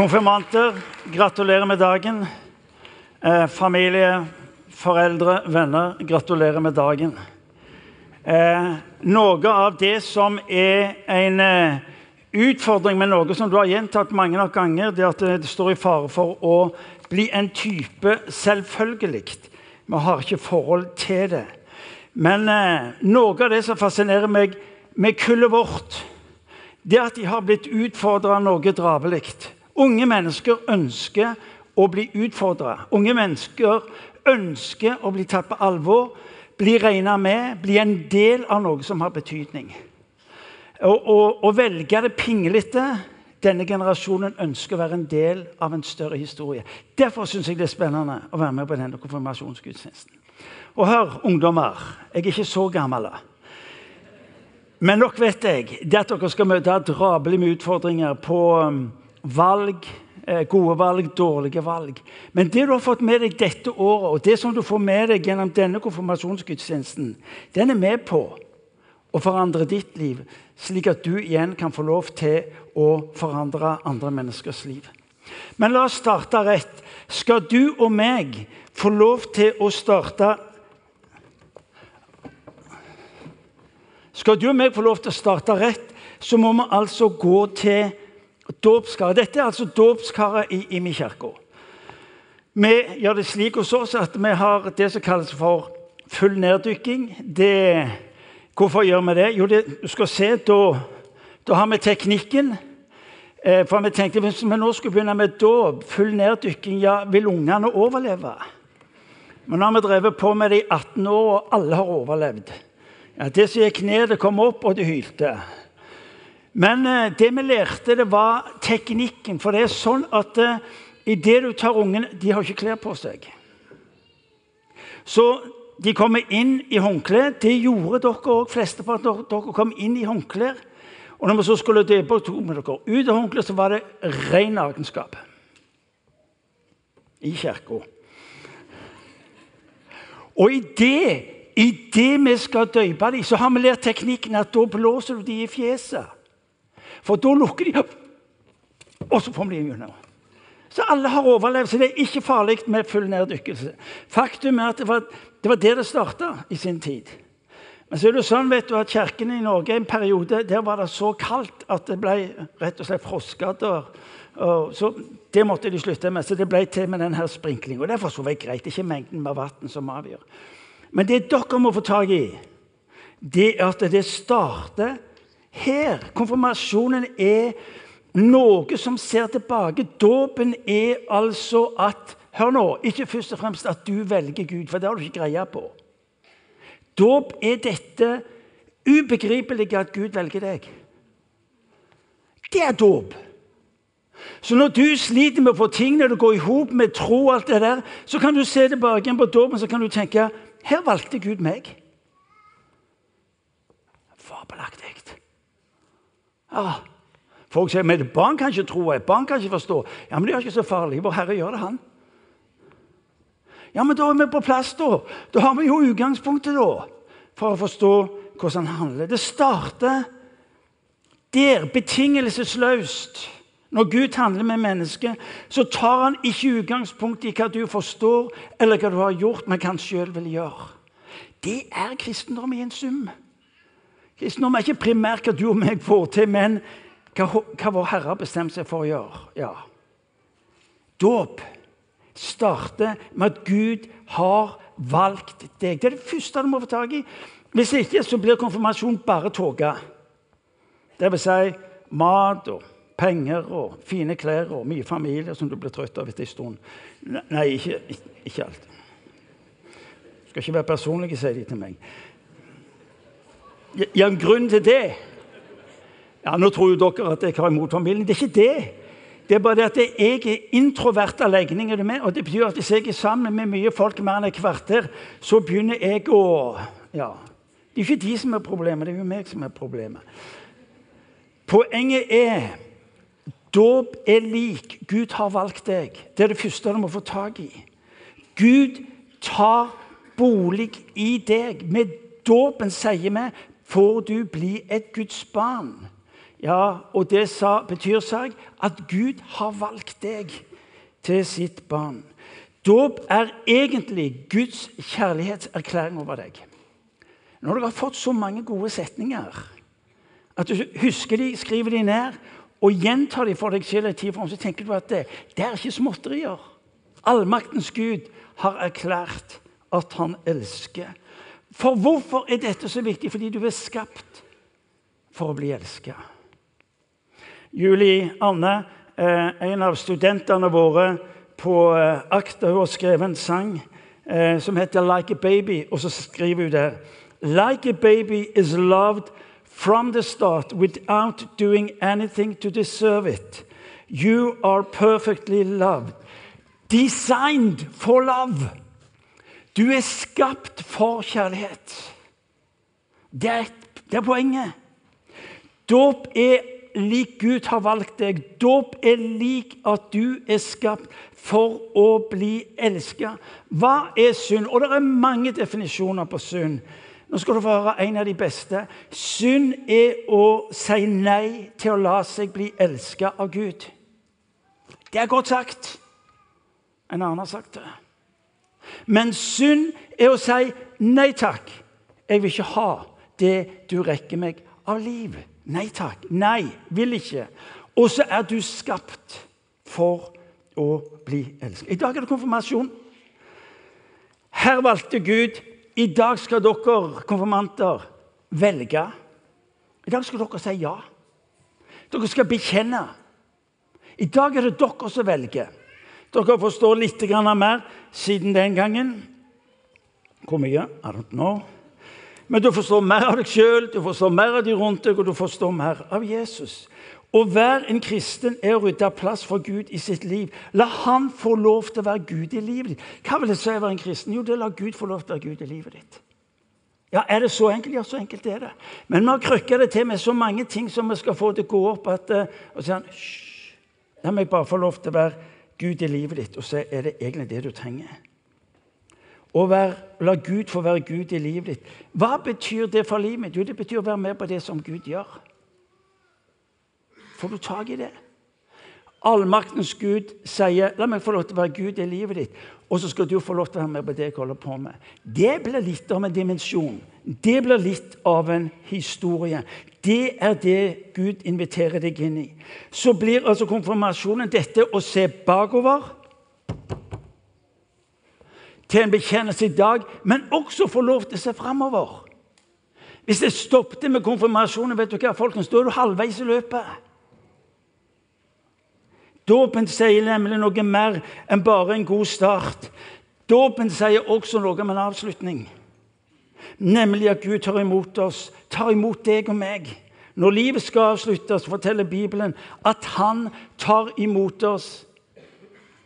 Konfirmanter, gratulerer med dagen. Eh, familie, foreldre, venner, gratulerer med dagen. Eh, noe av det som er en eh, utfordring med noe som du har gjentatt mange nok ganger, det er at det står i fare for å bli en type selvfølgelig. Vi har ikke forhold til det. Men eh, noe av det som fascinerer meg med kullet vårt, det er at de har blitt utfordra noe drabelig. Unge mennesker ønsker å bli utfordra. Unge mennesker ønsker å bli tatt på alvor, bli regna med, bli en del av noe som har betydning. Å velge det pinglete denne generasjonen ønsker å være en del av en større historie. Derfor syns jeg det er spennende å være med på denne konfirmasjonsgudstjenesten. Og hør, ungdommer, jeg er ikke så gammel. Men nok vet jeg det at dere skal møte drabelig med utfordringer på um, valg, eh, gode valg, dårlige valg. Men det du har fått med deg dette året, og det som du får med deg gjennom denne konfirmasjonsgudstjenesten, den er med på å forandre ditt liv, slik at du igjen kan få lov til å forandre andre menneskers liv. Men la oss starte rett. Skal du og meg få lov til å starte Skal du og meg få lov til å starte rett, så må vi altså gå til Dåpskaret. Dette er altså dåpskaret i, min kirke. Vi gjør det slik hos oss at vi har det som kalles for full neddykking. Det, hvorfor gjør vi det? Jo, det, du skal se, da, da har vi teknikken. Eh, for vi tenkte Hvis vi nå skulle begynne med dåp, full neddykking, ja, vil ungene overleve? Men nå har vi drevet på med det i 18 år, og alle har overlevd. Ja, det som gikk ned, det kom opp, og det hylte. Men eh, det vi lærte, det var teknikken. For det er sånn at eh, idet du tar ungen De har ikke klær på seg. Så de kommer inn i håndklær. Det gjorde dere òg, flesteparten. Dere kom inn i håndklær. Og når vi så skulle døpe tok med dere ut av håndkleet, så var det ren nakenskap. I kirka. Og i det, i det vi skal døpe dem, så har vi lært teknikken at da blåser du dem i fjeset. For da lukker de opp, og så vi dem under. Så alle har overlevd, så det er ikke farlig med full neddykkelse. Faktum er at det var, det var der det starta i sin tid. Men så er det sånn vet du, at kirkene i Norge en periode der var det så kaldt at det ble rett og slett frostskader. Så det måtte de slutte med. Så det ble til med denne sprinklinga. Det er for så vidt greit. Det er ikke mengden med vann som avgjør. Men det dere må få tak i, det er at det starter her. Konfirmasjonen er noe som ser tilbake. Dåpen er altså at Hør nå, ikke først og fremst at du velger Gud, for det har du ikke greie på. Dåp er dette ubegripelige at Gud velger deg. Det er dåp. Så når du sliter med å få tingene til å gå i hop med tro, og alt det der, så kan du se tilbake igjen på dåpen så kan du tenke her valgte Gud meg. Fabelaktig. Ja. Folk sier men barn kan ikke tro, barn kan ikke forstå. Ja, Men det er ikke så farlig. Vår Herre gjør det, han. Ja, men da er vi på plass, da. Da har vi jo utgangspunktet da, for å forstå hvordan han handler. Det starter der, betingelsesløst. Når Gud handler med mennesket, så tar han ikke utgangspunkt i hva du forstår, eller hva du har gjort, men hva han sjøl vil gjøre. Det er kristendom i en sum. Kristendom er ikke primært hva du og meg får til, men hva, hva vår Herre har bestemt seg for å gjøre. Ja. Dåp starter med at Gud har valgt deg. Det er det første du må få tak i. Hvis ikke så blir konfirmasjon bare tåke. Vil si mat og penger og fine klær og mye familie som du blir trøtt av etter en stund. Nei, ikke, ikke alt. Skal ikke være personlig, sier de til meg. Ja, en grunn til det Ja, Nå tror jo dere at jeg har imot familien. Det er ikke det. Det er bare det at jeg er introvert av legning. og Det betyr at hvis jeg er sammen med mye folk mer enn et kvarter, så begynner jeg å Ja. Det er ikke de som er problemet, det er jo meg som er problemet. Poenget er Dåp er lik. Gud har valgt deg. Det er det første du må få tak i. Gud tar bolig i deg. Med dåpen sier vi får du bli et Guds barn. Ja, og det sa, betyr, seg at Gud har valgt deg til sitt barn. Dåp er egentlig Guds kjærlighetserklæring over deg. Når du har fått så mange gode setninger at du husker de, skriver de ned og gjentar de for deg selv en tid fram, så tenker du at det, det er ikke småtterier. Allmaktens Gud har erklært at han elsker. For hvorfor er dette så viktig? Fordi du er skapt for å bli elska. Julie Anne, eh, en av studentene våre på eh, Akta, hun har skrevet en sang eh, som heter 'Like a Baby'. Og så skriver hun der Like a baby is loved from the start without doing anything to deserve it. You are perfectly loved. Designed for love. Du er skapt for kjærlighet. Det er, det er poenget. Dåp er lik Gud har valgt deg. Dåp er lik at du er skapt for å bli elska. Hva er synd? Og det er mange definisjoner på synd. Nå skal du få høre en av de beste. Synd er å si nei til å la seg bli elska av Gud. Det er godt sagt. En annen har sagt det. Men synd er å si nei takk. Jeg vil ikke ha det du rekker meg av liv. Nei takk. Nei, vil ikke. Og så er du skapt for å bli elsket. I dag er det konfirmasjon. Her valgte Gud i dag skal dere konfirmanter velge. I dag skal dere si ja. Dere skal bekjenne. I dag er det dere som velger. Dere forstår litt mer siden den gangen. Hvor mye? I don't know. Men du forstår mer av deg sjøl, du forstår mer av de rundt deg, og du forstår mer av Jesus. Å være en kristen er å rydde plass for Gud i sitt liv. La Han få lov til å være Gud i livet ditt. Hva vil det si å være en kristen? Jo, det er å la Gud få lov til å være Gud i livet ditt. Ja, Er det så enkelt? Ja, så enkelt er det. Men vi har krøkka det til med så mange ting som vi skal få til å gå opp. at, uh, og så Hysj! La meg bare få lov til å være Gud i livet ditt, og så er det egentlig det du trenger. Å la Gud få være Gud i livet ditt. Hva betyr det for livet mitt? Jo, det betyr å være med på det som Gud gjør. Får du tak i det? Allmaktens Gud sier 'la meg få lov til å være Gud i livet ditt', og så skal du få lov til å være med på det jeg holder på med. Det blir litt av en dimensjon. Det blir litt av en historie. Det er det Gud inviterer deg inn i. Så blir altså konfirmasjonen dette å se bakover til en bekjennelse i dag, men også få lov til å se framover. Hvis det stoppet med konfirmasjonen, vet du hva, folkens, da er du halvveis i løpet. Dåpen sier nemlig noe mer enn bare en god start. Dåpen sier også noe om en avslutning. Nemlig at Gud tar imot oss, tar imot deg og meg. Når livet skal avsluttes, forteller Bibelen at han tar imot oss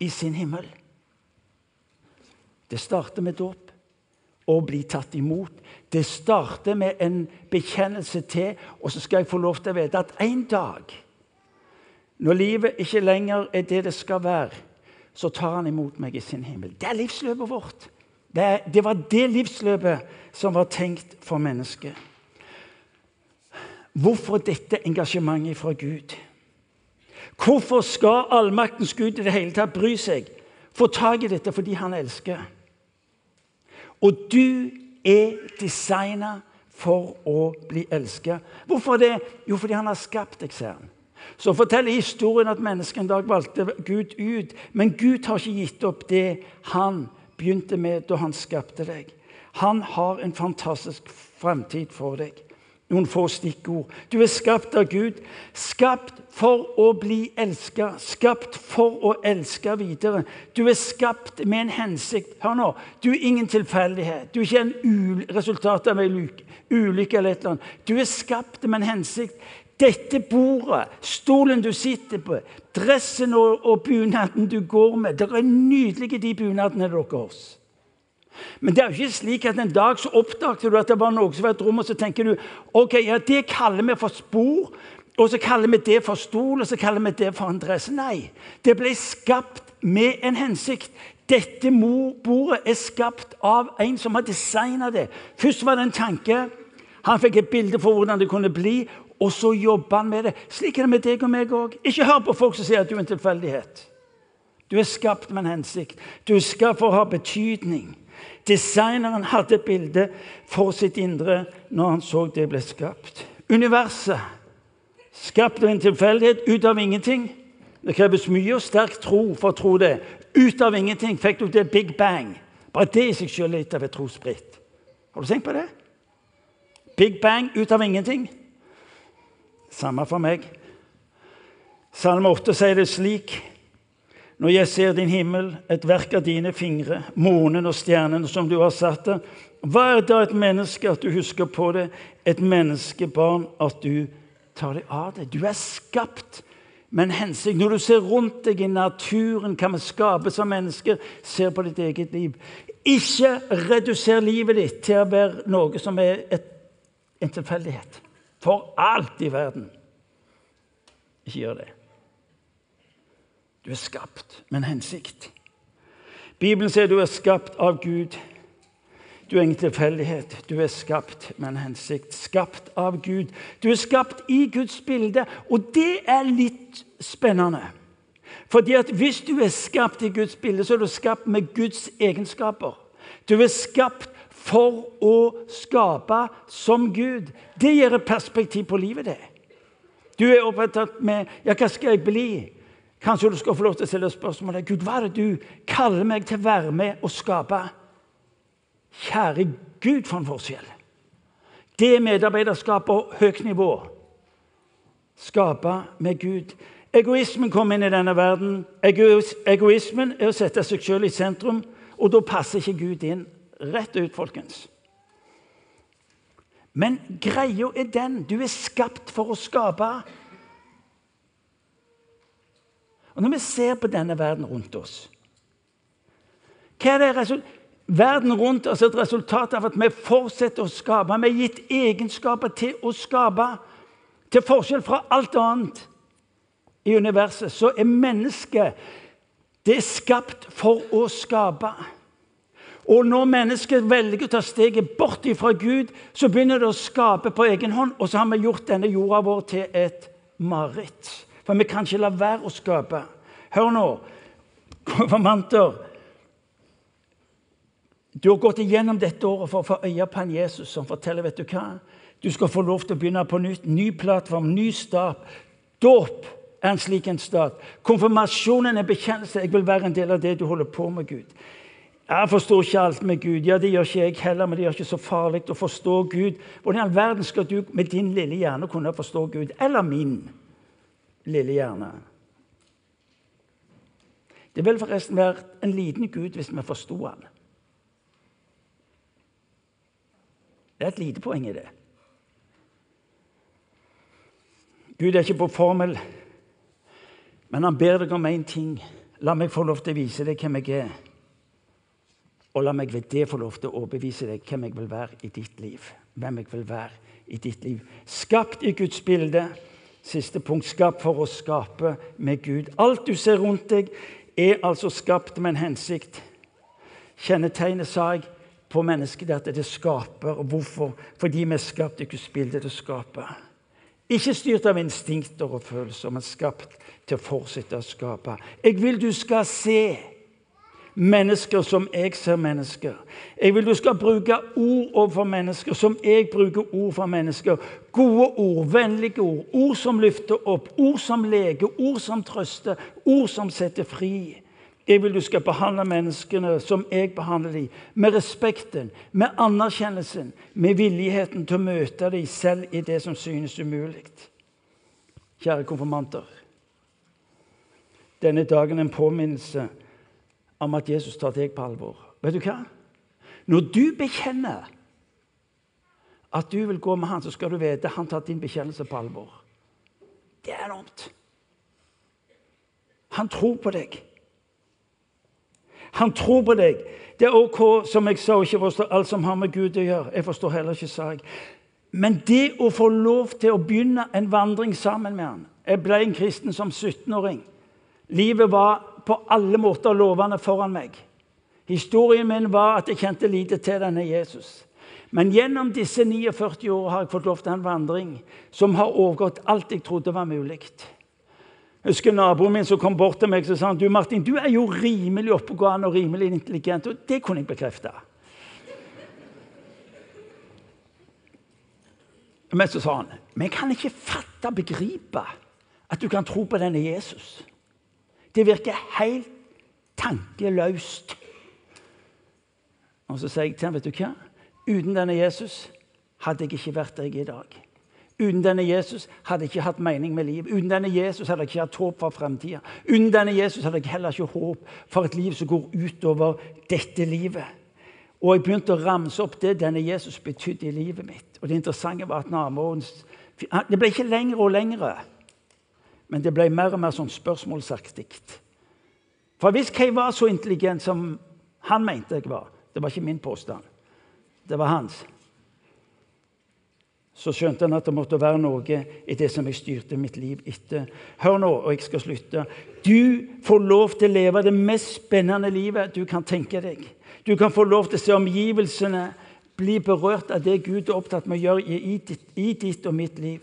i sin himmel. Det starter med dåp. Å bli tatt imot. Det starter med en bekjennelse til, og så skal jeg få lov til å vite at en dag når livet ikke lenger er det det skal være, så tar han imot meg i sin himmel. Det er livsløpet vårt. Det, er, det var det livsløpet som var tenkt for mennesket. Hvorfor dette engasjementet fra Gud? Hvorfor skal allmaktens Gud i det hele tatt bry seg? Få tak i dette fordi han elsker. Og du er designa for å bli elsket. Hvorfor det? Jo, fordi han har skapt deg, ser han. Så forteller historien at mennesket en dag valgte Gud ut. Men Gud har ikke gitt opp det han begynte med da han skapte deg. Han har en fantastisk fremtid for deg. Noen få stikkord. Du er skapt av Gud. Skapt for å bli elska. Skapt for å elske videre. Du er skapt med en hensikt. Hør nå. Du er ingen tilfeldighet. Du er ikke en resultat av en ulykke eller et eller annet. Du er skapt med en hensikt. Dette bordet, stolen du sitter på, dressen og, og bunaden du går med Det er nydelige, de bunadene deres. Men det er jo ikke slik at en dag så oppdaget du at det var noe som var et rom, og så tenker du ok, ja, det kaller vi for spor, og så kaller vi det for stol, og så kaller vi det for en dress. Nei, det ble skapt med en hensikt. Dette bordet er skapt av en som har designa det. Først var det en tanke. Han fikk et bilde for hvordan det kunne bli, og så jobber han med det. Slik er det med deg og meg òg. Ikke hør på folk som sier at du er en tilfeldighet. Du er skapt med en hensikt. Du er skapt for å ha betydning. Designeren hadde et bilde for sitt indre når han så det ble skapt. Universet, skapt av en tilfeldighet, ut av ingenting. Det kreves mye og sterk tro for å tro det. Ut av ingenting fikk du det big bang. Bare det i seg selv er litt av et trosbritt. Har du tenkt på det? Big bang ut av ingenting. Samme for meg. Salme 8 sier det slik når jeg ser din himmel, et verk av dine fingre, månen og stjernene som du har satt der, hva er da et menneske at du husker på det, et menneskebarn at du tar deg av det? Du er skapt med en hensikt. Når du ser rundt deg i naturen, kan vi skaper som mennesker, ser på ditt eget liv. Ikke reduser livet ditt til å være noe som er et, en tilfeldighet. For alt i verden. Ikke gjør det. Du er skapt med en hensikt. Bibelen sier du er skapt av Gud. Du er ingen tilfeldighet. Du er skapt med en hensikt. Skapt av Gud. Du er skapt i Guds bilde, og det er litt spennende. Fordi at Hvis du er skapt i Guds bilde, så er du skapt med Guds egenskaper. Du er skapt for å skape som Gud. Det gir et perspektiv på livet. det. Du er opptatt med ja, hva skal jeg bli? Kanskje du skal få lov til å stille spørsmålet Gud, hva er det du kaller meg til å være med og skape? Kjære Gud, for en forskjell! Det er medarbeiderskap på høyt nivå. Skape med Gud. Egoismen kom inn i denne verden. Egoismen er å sette seg selv i sentrum, og da passer ikke Gud inn. Rett ut, folkens. Men greia er den du er skapt for å skape. Og Når vi ser på denne verden rundt oss hva er det Verden rundt oss er et resultat av at vi fortsetter å skape. Vi er gitt egenskaper til å skape. Til forskjell fra alt annet i universet så er mennesket det er skapt for å skape. Og når mennesket velger å ta steget bort fra Gud, så begynner det å skape på egen hånd, og så har vi gjort denne jorda vår til et mareritt. For vi kan ikke la være å skape. Hør nå, konfirmanter. Du har gått igjennom dette året for å få øye på en Jesus som forteller vet du hva? Du skal få lov til å begynne på nytt. Ny plattform, ny start. Dåp er en slik en start. Konfirmasjonen er bekjennelse. Jeg vil være en del av det du holder på med, Gud. Jeg forstår ikke alt med Gud. Ja, Det gjør ikke jeg heller, men det gjør ikke så farlig å forstå Gud. Hvordan i all verden skal du med din lille hjerne kunne forstå Gud? Eller min? lille hjerne. Det ville forresten vært en liten gud hvis vi forsto han. Det er et lite poeng i det. Gud er ikke på formel, men han ber deg om én ting. La meg få lov til å vise deg hvem jeg er. Og la meg ved det få lov til å overbevise deg hvem jeg vil være i ditt liv. Hvem jeg vil være i ditt liv. Skapt i Guds bilde Siste punkt skapt for å skape med Gud. Alt du ser rundt deg, er altså skapt med en hensikt. Kjennetegnet, sa jeg, på mennesket er at det skaper. Hvorfor? Fordi vi er skapt i Guds bilde til å skape. Ikke styrt av instinkter og følelser, men skapt til å fortsette å skape. Jeg vil du skal se mennesker som jeg ser mennesker. Jeg vil du skal bruke ord overfor mennesker som jeg bruker ord for mennesker. Gode ord, vennlige ord, ord som løfter opp, ord som leger, ord som trøster, ord som setter fri. Jeg vil du skal behandle menneskene som jeg behandler dem, med respekten, med anerkjennelsen, med villigheten til å møte dem selv i det som synes umulig. Kjære konfirmanter. Denne dagen er en påminnelse om at Jesus tar deg på alvor. Vet du hva? Når du bekjenner at du vil gå med han, så skal du vite han tar din bekjennelse på alvor. Det er enormt. Han tror på deg. Han tror på deg. Det er OK, som jeg sa, ikke forstår alt som har med Gud å gjøre. Jeg forstår heller ikke, sa jeg. Men det å få lov til å begynne en vandring sammen med han Jeg ble en kristen som 17-åring. Livet var på alle måter lovende foran meg. Historien min var at jeg kjente lite til denne Jesus. Men gjennom disse 49 år har jeg fått lov til en vandring som har overgått alt jeg trodde var mulig. Jeg husker naboen min som kom bort til meg og sa du Martin, du er jo rimelig oppegående og rimelig intelligent. Og det kunne jeg bekrefte. Men så sa han men jeg kan ikke fatte og begripe at du kan tro på denne Jesus. Det virker helt tankeløst. Og så sier jeg til ham, vet du hva? Uten denne Jesus hadde jeg ikke vært der jeg er i dag. Uten denne Jesus hadde jeg ikke hatt mening med livet. Uten denne Jesus hadde jeg ikke hatt håp for framtida. Uten denne Jesus hadde jeg heller ikke håp for et liv som går utover dette livet. Og jeg begynte å ramse opp det denne Jesus betydde i livet mitt. Og Det interessante var at naboen Det ble ikke lengre og lengre, men det ble mer og mer sånn spørsmålsaktig. For hvis jeg var så intelligent som han mente jeg var Det var ikke min påstand. Det var hans. Så skjønte han at det måtte være noe i det som jeg styrte mitt liv etter. Hør nå, og jeg skal slutte. Du får lov til å leve det mest spennende livet du kan tenke deg. Du kan få lov til å se omgivelsene bli berørt av det Gud er opptatt med å gjøre i ditt, i ditt og mitt liv.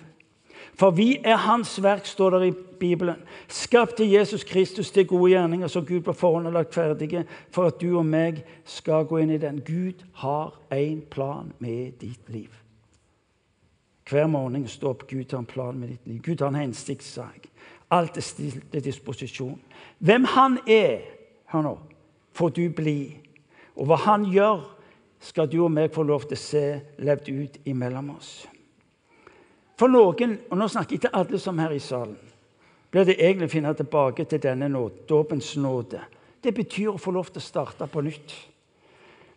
For vi er Hans verk, står det i Bibelen. Skapt til Jesus Kristus til gode gjerninger som Gud på forhånd har lagt ferdige for at du og meg skal gå inn i den. Gud har en plan med ditt liv. Hver morgen står opp. Gud har en plan med ditt liv. Gud har en hensiktssak. Alt er stilt til disposisjon. Hvem han er, hør nå, får du bli. Og hva han gjør, skal du og meg få lov til å se levd ut imellom oss. For noen, og nå snakker jeg til alle som her i salen, blir det egentlig å finne tilbake til denne nåd, dåpens nåde. Det betyr å få lov til å starte på nytt.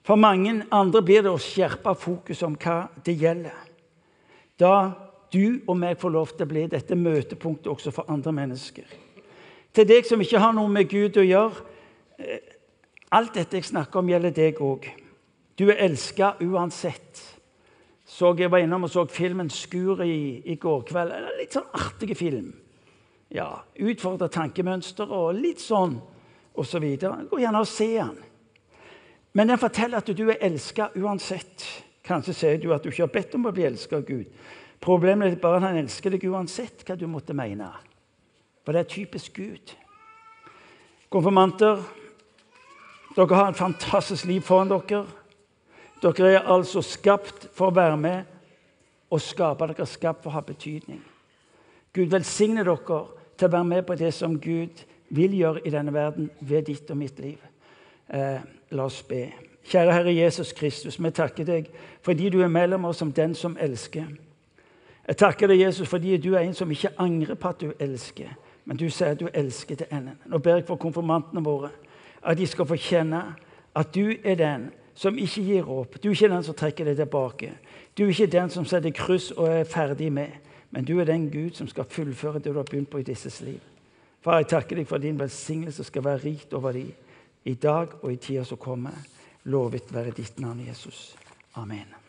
For mange andre blir det å skjerpe fokus om hva det gjelder. Da du og meg får lov til å bli dette møtepunktet også for andre mennesker. Til deg som ikke har noe med Gud å gjøre eh, Alt dette jeg snakker om, gjelder deg òg. Du er elska uansett. Så jeg var innom og så filmen 'Skuret' i, i går kveld. En litt sånn artig film. Ja, Utfordrer tankemønster og litt sånn osv. Så Gå gjerne og se den. Men den forteller at du er elska uansett. Kanskje sier du at du ikke har bedt om å bli elska av Gud. Problemet er bare at han elsker deg uansett hva du måtte mene. For det er typisk Gud. Konfirmanter, dere har et fantastisk liv foran dere. Dere er altså skapt for å være med og skape. Dere er skapt for å ha betydning. Gud velsigne dere til å være med på det som Gud vil gjøre i denne verden ved ditt og mitt liv. Eh, la oss be. Kjære Herre Jesus Kristus, vi takker deg fordi du er mellom oss som den som elsker. Jeg takker deg, Jesus, fordi du er en som ikke angrer på at du elsker, men du sier at du elsker til enden. Nå ber jeg for konfirmantene våre at de skal få kjenne at du er den som ikke gir opp. Du er ikke den som trekker deg tilbake. Du er ikke den som setter kryss og er ferdig med. Men du er den Gud som skal fullføre det du har begynt på i disses liv. Far, jeg takker deg for din velsignelse skal være rikt over dem i dag og i tida som kommer. Lovet være ditt navn, Jesus. Amen.